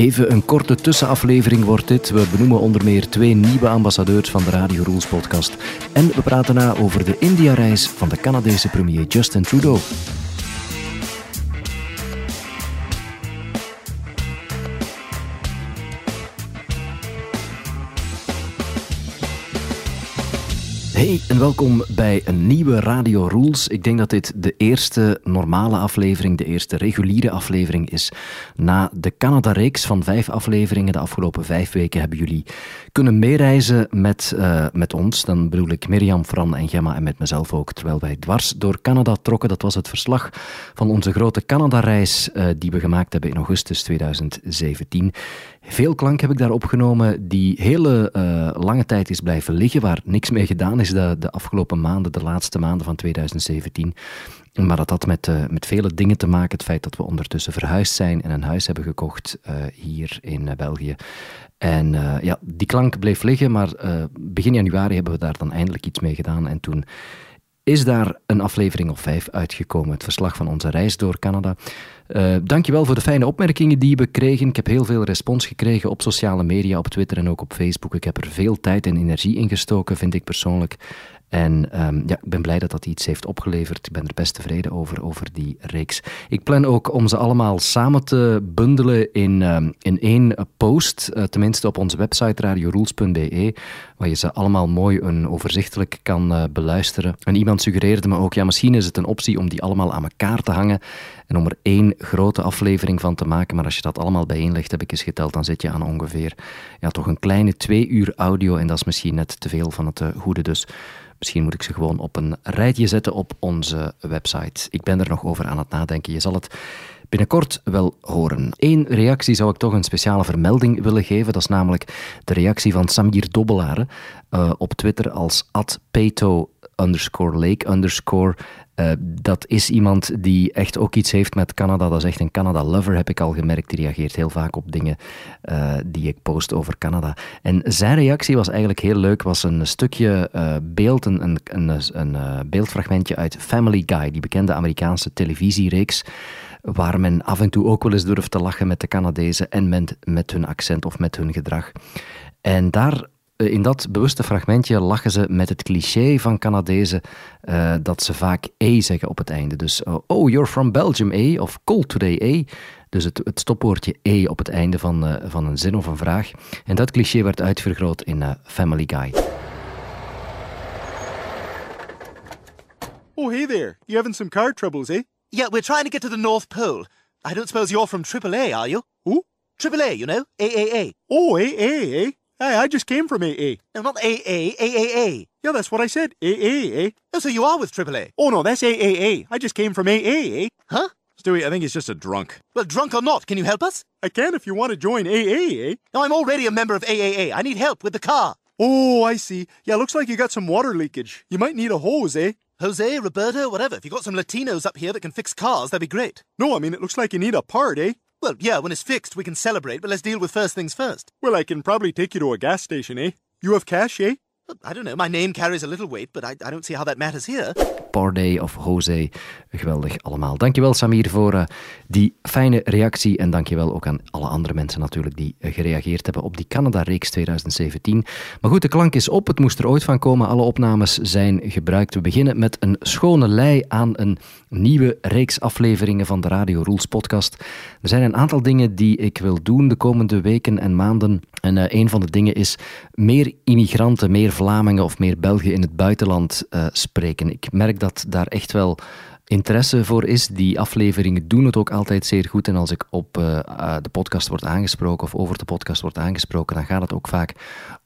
Even een korte tussenaflevering wordt dit. We benoemen onder meer twee nieuwe ambassadeurs van de Radio Rules podcast. En we praten na over de India-reis van de Canadese premier Justin Trudeau. Hey en welkom bij een nieuwe Radio Rules. Ik denk dat dit de eerste normale aflevering, de eerste reguliere aflevering is. Na de Canada-reeks van vijf afleveringen de afgelopen vijf weken hebben jullie kunnen meereizen met, uh, met ons. Dan bedoel ik Mirjam, Fran en Gemma en met mezelf ook. Terwijl wij dwars door Canada trokken. Dat was het verslag van onze grote Canada-reis uh, die we gemaakt hebben in augustus 2017. Veel klank heb ik daar opgenomen die hele uh, lange tijd is blijven liggen, waar niks mee gedaan is de, de afgelopen maanden, de laatste maanden van 2017. Maar dat had met, uh, met vele dingen te maken. Het feit dat we ondertussen verhuisd zijn en een huis hebben gekocht uh, hier in België. En ja, die klank bleef liggen, maar begin januari hebben we daar dan eindelijk iets mee gedaan. En toen is daar een aflevering of vijf uitgekomen. Het verslag van onze reis door Canada. Uh, dankjewel voor de fijne opmerkingen die we kregen. Ik heb heel veel respons gekregen op sociale media, op Twitter en ook op Facebook. Ik heb er veel tijd en energie in gestoken, vind ik persoonlijk. En um, ja, ik ben blij dat dat iets heeft opgeleverd. Ik ben er best tevreden over, over die reeks. Ik plan ook om ze allemaal samen te bundelen in, um, in één post. Uh, tenminste op onze website radiorules.be, waar je ze allemaal mooi en overzichtelijk kan uh, beluisteren. En iemand suggereerde me ook, ja, misschien is het een optie om die allemaal aan elkaar te hangen en om er één grote aflevering van te maken. Maar als je dat allemaal bijeenlegt, heb ik eens geteld, dan zit je aan ongeveer ja, toch een kleine twee uur audio. En dat is misschien net te veel van het uh, goede. Dus Misschien moet ik ze gewoon op een rijtje zetten op onze website. Ik ben er nog over aan het nadenken. Je zal het binnenkort wel horen. Eén reactie zou ik toch een speciale vermelding willen geven. Dat is namelijk de reactie van Samir Dobbelaren uh, op Twitter als @peto underscore lake underscore. Uh, dat is iemand die echt ook iets heeft met Canada. Dat is echt een Canada-lover, heb ik al gemerkt. Die reageert heel vaak op dingen uh, die ik post over Canada. En zijn reactie was eigenlijk heel leuk. was een stukje uh, beeld, een, een, een, beeldfragmentje uit Family Guy, die bekende Amerikaanse televisiereeks waar men af en toe ook wel eens durft te lachen met de Canadezen en met, met hun accent of met hun gedrag. En daar eh, in dat bewuste fragmentje lachen ze met het cliché van Canadezen uh, dat ze vaak E zeggen op het einde. Dus, uh, oh, you're from Belgium, E, of cold today, E. Dus het, het stopwoordje E op het einde van, uh, van een zin of een vraag. En dat cliché werd uitvergroot in Family Guy. Oh, hey there. You having some car troubles, eh? Yeah, we're trying to get to the North Pole. I don't suppose you're from AAA, are you? Who? AAA, you know? AAA. Oh, AA, eh? Hey, I just came from AA. No, not AA, AAA. Yeah, that's what I said. AA, eh? Oh, so you are with AAA? Oh, no, that's AAA. I just came from AA? Huh? Stewie, I think he's just a drunk. Well, drunk or not, can you help us? I can if you want to join AA, eh? No, I'm already a member of AAA. I need help with the car. Oh, I see. Yeah, looks like you got some water leakage. You might need a hose, eh? Jose, Roberto, whatever. If you got some Latinos up here that can fix cars, that'd be great. No, I mean, it looks like you need a part, eh? Well, yeah, when it's fixed, we can celebrate, but let's deal with first things first. Well, I can probably take you to a gas station, eh? You have cash, eh? I don't know. My name carries a little weight, but I, I don't see how that matters here. Parday of Jose, geweldig allemaal. Dankjewel Samir voor uh, die fijne reactie en dankjewel ook aan alle andere mensen natuurlijk die uh, gereageerd hebben op die Canada-reeks 2017. Maar goed, de klank is op, het moest er ooit van komen. Alle opnames zijn gebruikt. We beginnen met een schone lei aan een nieuwe reeks afleveringen van de Radio Rules podcast. Er zijn een aantal dingen die ik wil doen de komende weken en maanden. En uh, een van de dingen is meer immigranten, meer Vlamingen of meer Belgen in het buitenland uh, spreken. Ik merk dat daar echt wel interesse voor is. Die afleveringen doen het ook altijd zeer goed. En als ik op uh, de podcast word aangesproken of over de podcast word aangesproken, dan gaat het ook vaak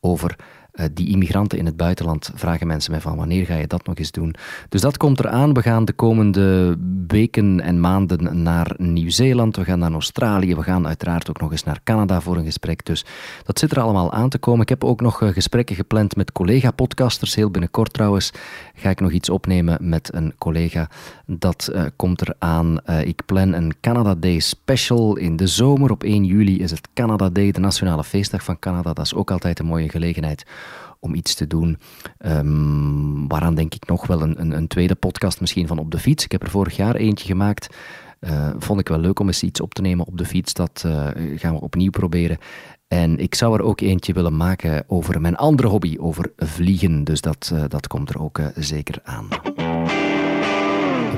over uh, die immigranten in het buitenland vragen mensen mij van wanneer ga je dat nog eens doen. Dus dat komt eraan. We gaan de komende weken en maanden naar Nieuw-Zeeland, we gaan naar Australië, we gaan uiteraard ook nog eens naar Canada voor een gesprek. Dus dat zit er allemaal aan te komen. Ik heb ook nog uh, gesprekken gepland met collega-podcasters. Heel binnenkort trouwens ga ik nog iets opnemen met een collega. Dat uh, komt eraan. ik plan een Canada Day special in de zomer. Op 1 juli is het Canada Day, de nationale feestdag van Canada. Dat is ook altijd een mooie gelegenheid om iets te doen. Um, waaraan denk ik nog wel een, een, een, tweede podcast misschien van op de fiets. Ik heb er vorig jaar eentje gemaakt vond ik wel leuk om eens iets op te nemen op de fiets. Dat gaan we opnieuw proberen. En ik zou er ook eentje willen maken over mijn andere hobby, over vliegen. Dus dat, dat komt er ook zeker aan.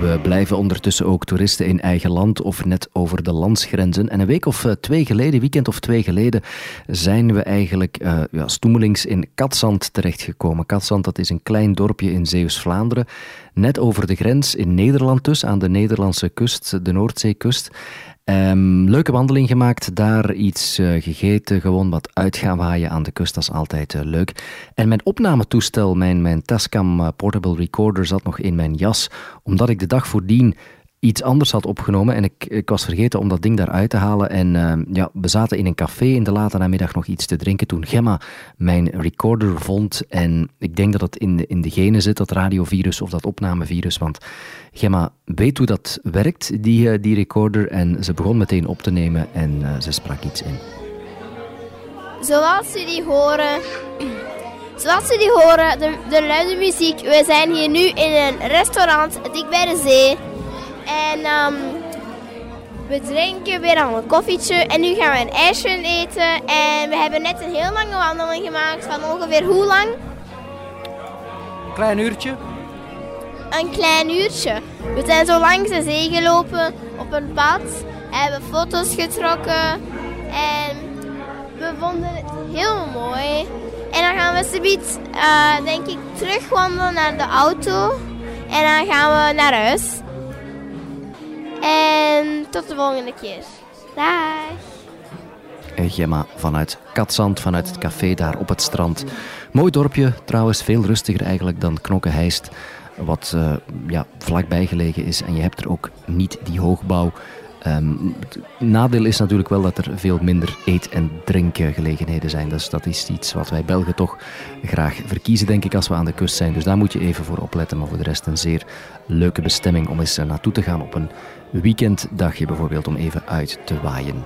We blijven ondertussen ook toeristen in eigen land of net over de landsgrenzen. En een week of eh, twee geleden, weekend of twee geleden, zijn we eigenlijk uh, ja, stoemelings in Katzand terechtgekomen. Katzand, dat is een klein dorpje in Zeeuws-Vlaanderen, net over de grens in Nederland dus, aan de Nederlandse kust, de Noordzeekust. Um, leuke wandeling gemaakt, daar iets uh, gegeten, gewoon wat uit gaan waaien aan de kust, dat is altijd uh, leuk. En mijn opnametoestel, mijn, mijn Tascam uh, Portable Recorder zat nog in mijn jas, omdat ik de dag voordien iets anders had opgenomen. En ik, ik was vergeten om dat ding daaruit te halen. En uh, ja, we zaten in een café in de late namiddag nog iets te drinken. Toen Gemma mijn recorder vond. En ik denk dat het in de, in de genen zit, dat radiovirus of dat opnamevirus. Want Gemma weet hoe dat werkt, die, uh, die recorder. En ze begon meteen op te nemen en uh, ze sprak iets in. Zoals jullie horen. Zoals jullie horen, de, de luide muziek. We zijn hier nu in een restaurant dik bij de zee. En um, we drinken weer al een koffietje. En nu gaan we een ijsje eten. En we hebben net een heel lange wandeling gemaakt. Van ongeveer hoe lang? Klein uurtje. Een klein uurtje. We zijn zo langs de zee gelopen op een pad. Hebben foto's getrokken. En we vonden het heel mooi. En dan gaan we zoiets, uh, denk ik, terugwandelen naar de auto. En dan gaan we naar huis. En tot de volgende keer. Dag. Gemma vanuit Katzand, vanuit het café daar op het strand. Mooi dorpje, trouwens veel rustiger eigenlijk dan Knokke-Heist, wat uh, ja, vlakbij gelegen is. En je hebt er ook niet die hoogbouw. Um, het nadeel is natuurlijk wel dat er veel minder eet- en drinkgelegenheden zijn. Dus dat is iets wat wij Belgen toch graag verkiezen, denk ik, als we aan de kust zijn. Dus daar moet je even voor opletten. Maar voor de rest een zeer leuke bestemming om eens naartoe te gaan op een weekenddagje bijvoorbeeld, om even uit te waaien.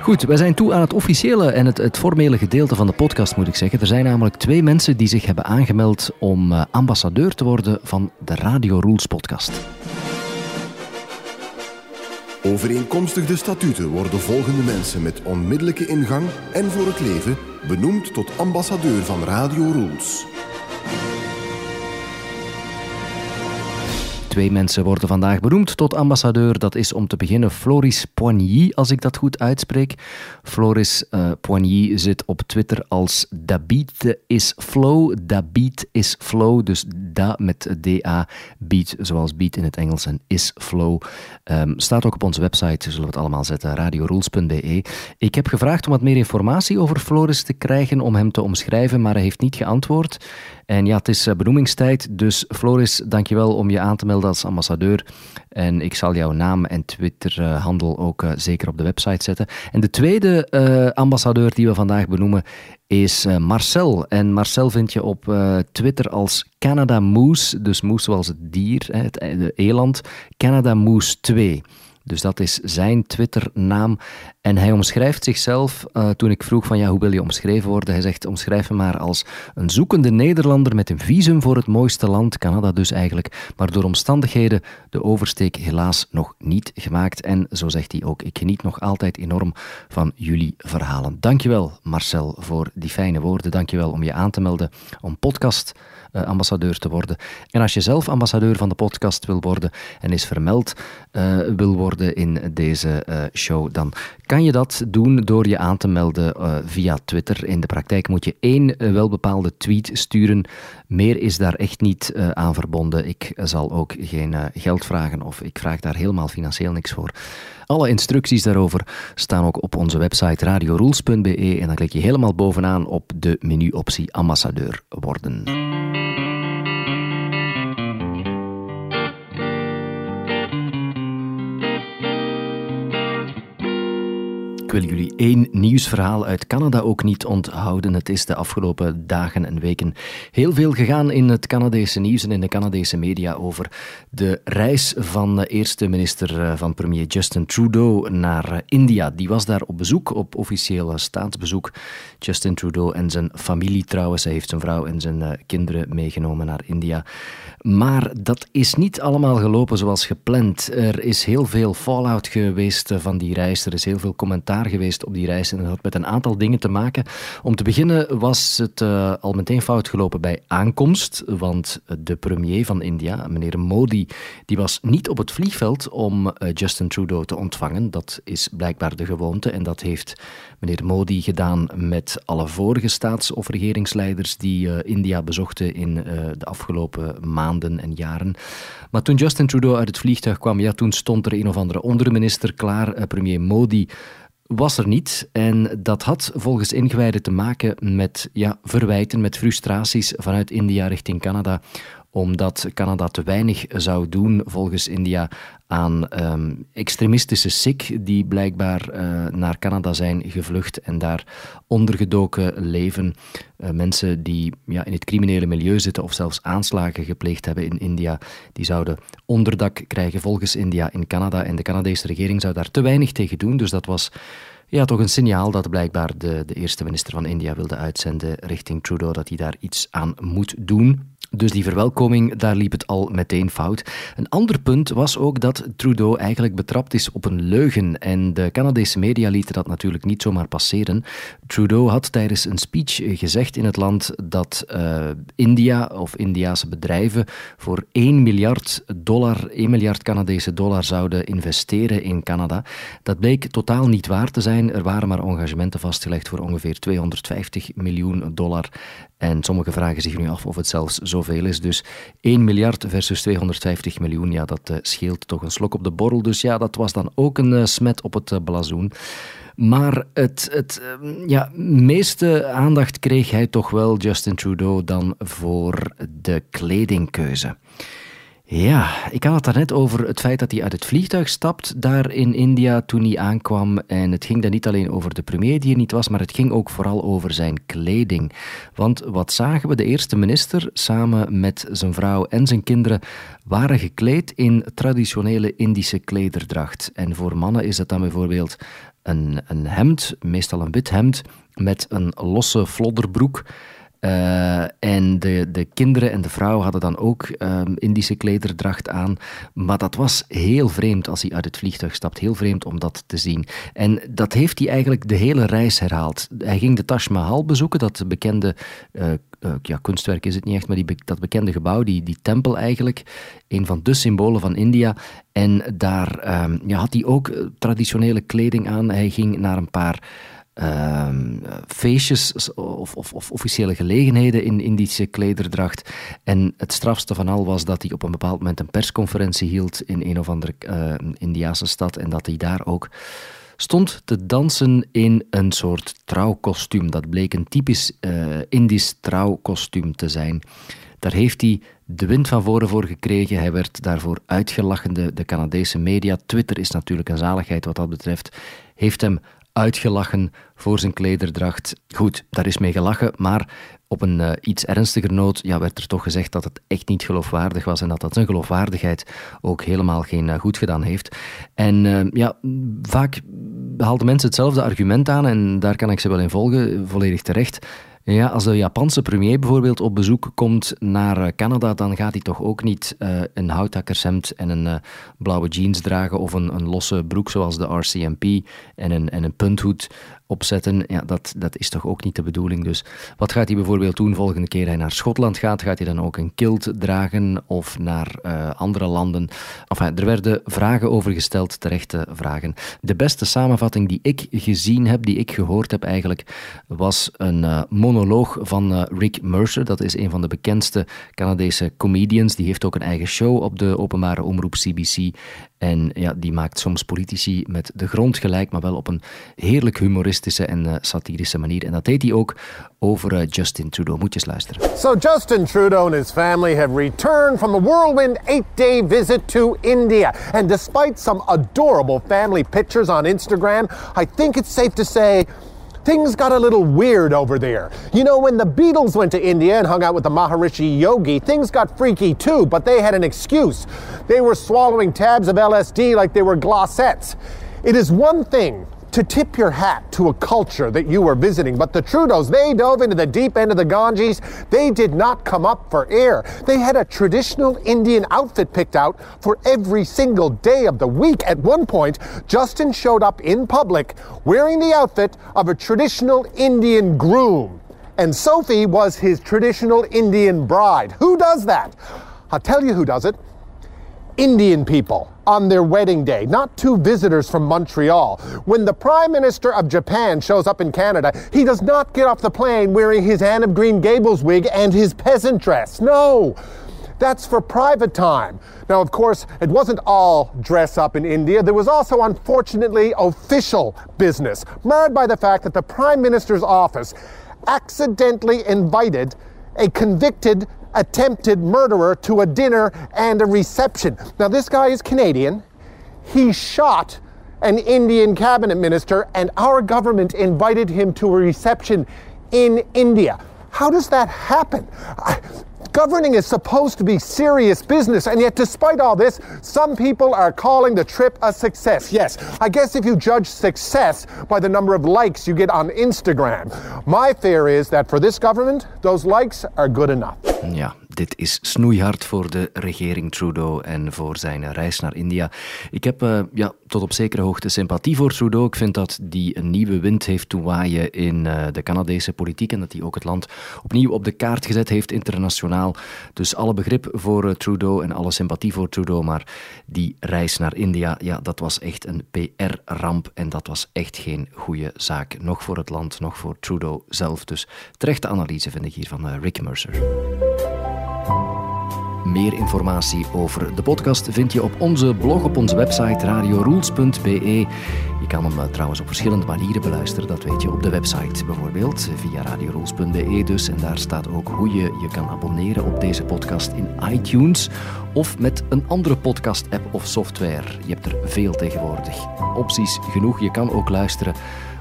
Goed, wij zijn toe aan het officiële en het, het, formele gedeelte van de podcast, moet ik zeggen. Er zijn namelijk twee mensen die zich hebben aangemeld om uh, ambassadeur te worden van de Radio Rules podcast. Overeenkomstig de statuten worden volgende mensen met onmiddellijke ingang en voor het leven benoemd tot ambassadeur van Radio Rules. Twee mensen worden vandaag benoemd tot ambassadeur. Dat is om te beginnen Floris Poigny, als ik dat goed uitspreek. Floris uh, Poigny zit op Twitter als Dabeat is flow. Dabeat is flow, dus da met D-A, beat zoals beat in het Engels en is flow. Um, staat ook op onze website, zullen we het allemaal zetten, radiorules.be. Ik heb gevraagd om wat meer informatie over Floris te krijgen, om hem te omschrijven, maar hij heeft niet geantwoord. En ja, het is benoemingstijd, dus Floris, dankjewel om je aan te melden als ambassadeur. En ik zal jouw naam en Twitter-handel ook uh, zeker op de website zetten. En de tweede uh, ambassadeur die we vandaag benoemen is Marcel. En Marcel vind je op Twitter als Canada Moose, dus moose zoals het dier, het, de eland. Canada Moose 2. Dus dat is zijn Twitter-naam. En hij omschrijft zichzelf, uh, toen ik vroeg van ja, hoe wil je omschreven worden? Hij zegt, omschrijf me maar als een zoekende Nederlander met een visum voor het mooiste land, Canada dus eigenlijk, maar door omstandigheden de oversteek helaas nog niet gemaakt. En zo zegt hij ook, ik geniet nog altijd enorm van jullie verhalen. Dankjewel Marcel voor die fijne woorden. Dankjewel om je aan te melden om podcast ambassadeur te worden. En als je zelf ambassadeur van de podcast wil worden en is vermeld uh, wil worden in deze uh, show, dan kan je dat doen door je aan te melden via Twitter. In de praktijk moet je één welbepaalde tweet sturen. Meer is daar echt niet aan verbonden. Ik zal ook geen geld vragen of ik vraag daar helemaal financieel niks voor. Alle instructies daarover staan ook op onze website radiorules.be en dan klik je helemaal bovenaan op de menuoptie ambassadeur worden. Wil jullie één nieuwsverhaal uit Canada ook niet onthouden. Het is de afgelopen dagen en weken heel veel gegaan in het Canadese nieuws en in de Canadese media over de reis van de eerste minister eh, van premier Justin Trudeau naar India. Die was daar op bezoek, op officieel staatsbezoek. Justin Trudeau en zijn familie trouwens. Hij heeft zijn vrouw en zijn eh, kinderen meegenomen naar India. Maar dat is niet allemaal gelopen zoals gepland. Er is heel veel fallout geweest van die reis. Er is heel veel commentaar geweest op die reis en dat had met een aantal dingen te maken. Om te beginnen was het uh, al meteen fout gelopen bij aankomst, want de premier van India, meneer Modi, die was niet op het vliegveld om uh, Justin Trudeau te ontvangen. Dat is blijkbaar de gewoonte en dat heeft meneer Modi gedaan met alle vorige staats- of regeringsleiders die India bezochten in de afgelopen maanden en jaren. Maar toen Justin Trudeau uit het vliegtuig kwam, ja, toen stond er een of andere onderminister klaar, premier Modi was er niet. En dat had volgens ingewijden te maken met ja, verwijten, met frustraties vanuit India richting Canada omdat Canada te weinig zou doen, volgens India, aan um, extremistische Sikh die blijkbaar uh, naar Canada zijn gevlucht en daar ondergedoken leven. Uh, mensen die ja, in het criminele milieu zitten of zelfs aanslagen gepleegd hebben in India, die zouden onderdak krijgen volgens India in Canada. En de Canadese regering zou daar te weinig tegen doen. Dus dat was ja, toch een signaal dat blijkbaar de, de eerste minister van India wilde uitzenden richting Trudeau dat hij daar iets aan moet doen. Dus die verwelkoming, daar liep het al meteen fout. Een ander punt was ook dat Trudeau eigenlijk betrapt is op een leugen. En de Canadese media lieten dat natuurlijk niet zomaar passeren. Trudeau had tijdens een speech gezegd in het land dat uh, India of Indiase bedrijven voor 1 miljard dollar, 1 miljard Canadese dollar zouden investeren in Canada. Dat bleek totaal niet waar te zijn. Er waren maar engagementen vastgelegd voor ongeveer 250 miljoen dollar. En sommigen vragen zich nu af of het zelfs zoveel is. Dus 1 miljard versus 250 miljoen, ja, dat uh, scheelt toch een slok op de borrel. Dus ja, dat was dan ook een uh, smet op het uh, blazoen. Maar het, het ja, meeste aandacht kreeg hij toch wel, Justin Trudeau, dan voor de kledingkeuze. Ja, ik had het daarnet over het feit dat hij uit het vliegtuig stapt daar in India toen hij aankwam. En het ging dan niet alleen over de premier die er niet was, maar het ging ook vooral over zijn kleding. Want wat zagen we? De eerste minister samen met zijn vrouw en zijn kinderen waren gekleed in traditionele Indische klederdracht. En voor mannen is dat dan bijvoorbeeld een, een hemd, meestal een wit hemd, met een losse flodderbroek. Uh, en de, de kinderen en de vrouw hadden dan ook um, Indische klederdracht aan. Maar dat was heel vreemd als hij uit het vliegtuig stapt. Heel vreemd om dat te zien. En dat heeft hij eigenlijk de hele reis herhaald. Hij ging de Taj Mahal bezoeken, dat bekende uh, uh, ja, kunstwerk is het niet echt, maar die, dat bekende gebouw, die, die tempel eigenlijk, een van de symbolen van India. En daar um, ja, had hij ook traditionele kleding aan. Hij ging naar een paar uh, feestjes of, of, of, officiële gelegenheden in Indische klederdracht. En het strafste van al was dat hij op een bepaald moment een persconferentie hield in een of andere uh, Indiase stad en dat hij daar ook stond te dansen in een soort trouwkostuum. Dat bleek een typisch uh, Indisch trouwkostuum te zijn. Daar heeft hij de wind van voren voor gekregen. Hij werd daarvoor uitgelachen. De, de Canadese media, Twitter is natuurlijk een zaligheid wat dat betreft, heeft hem uitgelachen voor zijn klederdracht. Goed, daar is mee gelachen, maar op een uh, iets ernstiger noot ja, werd er toch gezegd dat het echt niet geloofwaardig was en dat dat zijn geloofwaardigheid ook helemaal geen uh, goed gedaan heeft. En uh, ja, vaak haalden mensen hetzelfde argument aan en daar kan ik ze wel in volgen, volledig terecht. Ja, als de Japanse premier bijvoorbeeld op bezoek komt naar Canada, dan gaat hij toch ook niet uh, een houthakkershemd en een uh, blauwe jeans dragen of een, een losse broek zoals de RCMP en een, en een punthoed opzetten. Ja, dat, dat is toch ook niet de bedoeling. Dus wat gaat hij bijvoorbeeld doen volgende keer hij naar Schotland gaat? Gaat hij dan ook een kilt dragen of naar uh, andere landen? Enfin, er werden vragen over gesteld, terechte vragen. De beste samenvatting die ik gezien heb, die ik gehoord heb eigenlijk, was een uh, monoloog van Rick Mercer. Dat is een van de bekendste Canadese comedians. Die heeft ook een eigen show op de openbare omroep CBC. En ja, die maakt soms politici met de grond gelijk, maar wel op een heerlijk humoristische en uh, satirische manier. En dat deed hij ook over uh, Justin Trudeau. Moet je eens luisteren. So Justin Trudeau and his family have returned from a whirlwind eight-day visit to India. And despite some adorable family pictures on Instagram, I think it's safe to say things got a little weird over there. You know, when the Beatles went to India and hung out with the Maharishi Yogi, things got freaky too, but they had an excuse. They were swallowing tabs of LSD like they were glossettes. It is one thing to tip your hat to a culture that you were visiting. But the Trudeaus, they dove into the deep end of the Ganges. They did not come up for air. They had a traditional Indian outfit picked out for every single day of the week. At one point, Justin showed up in public wearing the outfit of a traditional Indian groom. And Sophie was his traditional Indian bride. Who does that? I'll tell you who does it. Indian people on their wedding day, not two visitors from Montreal. When the Prime Minister of Japan shows up in Canada, he does not get off the plane wearing his Anne of Green Gables wig and his peasant dress. No! That's for private time. Now, of course, it wasn't all dress up in India. There was also, unfortunately, official business, marred by the fact that the Prime Minister's office accidentally invited a convicted attempted murderer to a dinner and a reception. Now, this guy is Canadian. He shot an Indian cabinet minister, and our government invited him to a reception in India. How does that happen? I, governing is supposed to be serious business, and yet, despite all this, some people are calling the trip a success. Yes, I guess if you judge success by the number of likes you get on Instagram, my fear is that for this government, those likes are good enough. Ja, dit is snoeihard voor de regering Trudeau en voor zijn reis naar India. Ik heb uh, ja, tot op zekere hoogte sympathie voor Trudeau. Ik vind dat die een nieuwe wind heeft toewaaien in uh, de Canadese politiek en dat hij ook het land opnieuw op de kaart gezet heeft internationaal. Dus alle begrip voor uh, Trudeau en alle sympathie voor Trudeau, maar die reis naar India, ja, dat was echt een PR-ramp en dat was echt geen goede zaak. Nog voor het land, nog voor Trudeau zelf. Dus terechte analyse vind ik hier van Rick Mercer. Meer informatie over de podcast vind je op onze blog op onze website radiorules.be. Je kan hem trouwens op verschillende manieren beluisteren, dat weet je op de website bijvoorbeeld, via radiorules.be dus. En daar staat ook hoe je je kan abonneren op deze podcast in iTunes of met een andere podcast-app of software. Je hebt er veel tegenwoordig. Opties genoeg, je kan ook luisteren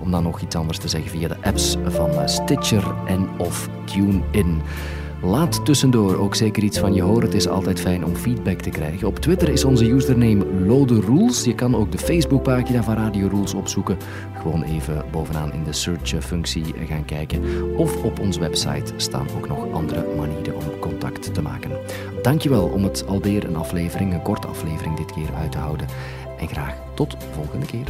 om dan nog iets anders te zeggen via de apps van Stitcher en of TuneIn. Laat tussendoor ook zeker iets van je horen. Het is altijd fijn om feedback te krijgen. Op Twitter is onze username Lode Rules. Je kan ook de Facebookpagina van Radio Rules opzoeken. Gewoon even bovenaan in de search-functie gaan kijken. Of op onze website staan ook nog andere manieren om contact te maken. Dankjewel om het alweer een aflevering, een korte aflevering dit keer uit te houden. En graag tot volgende keer.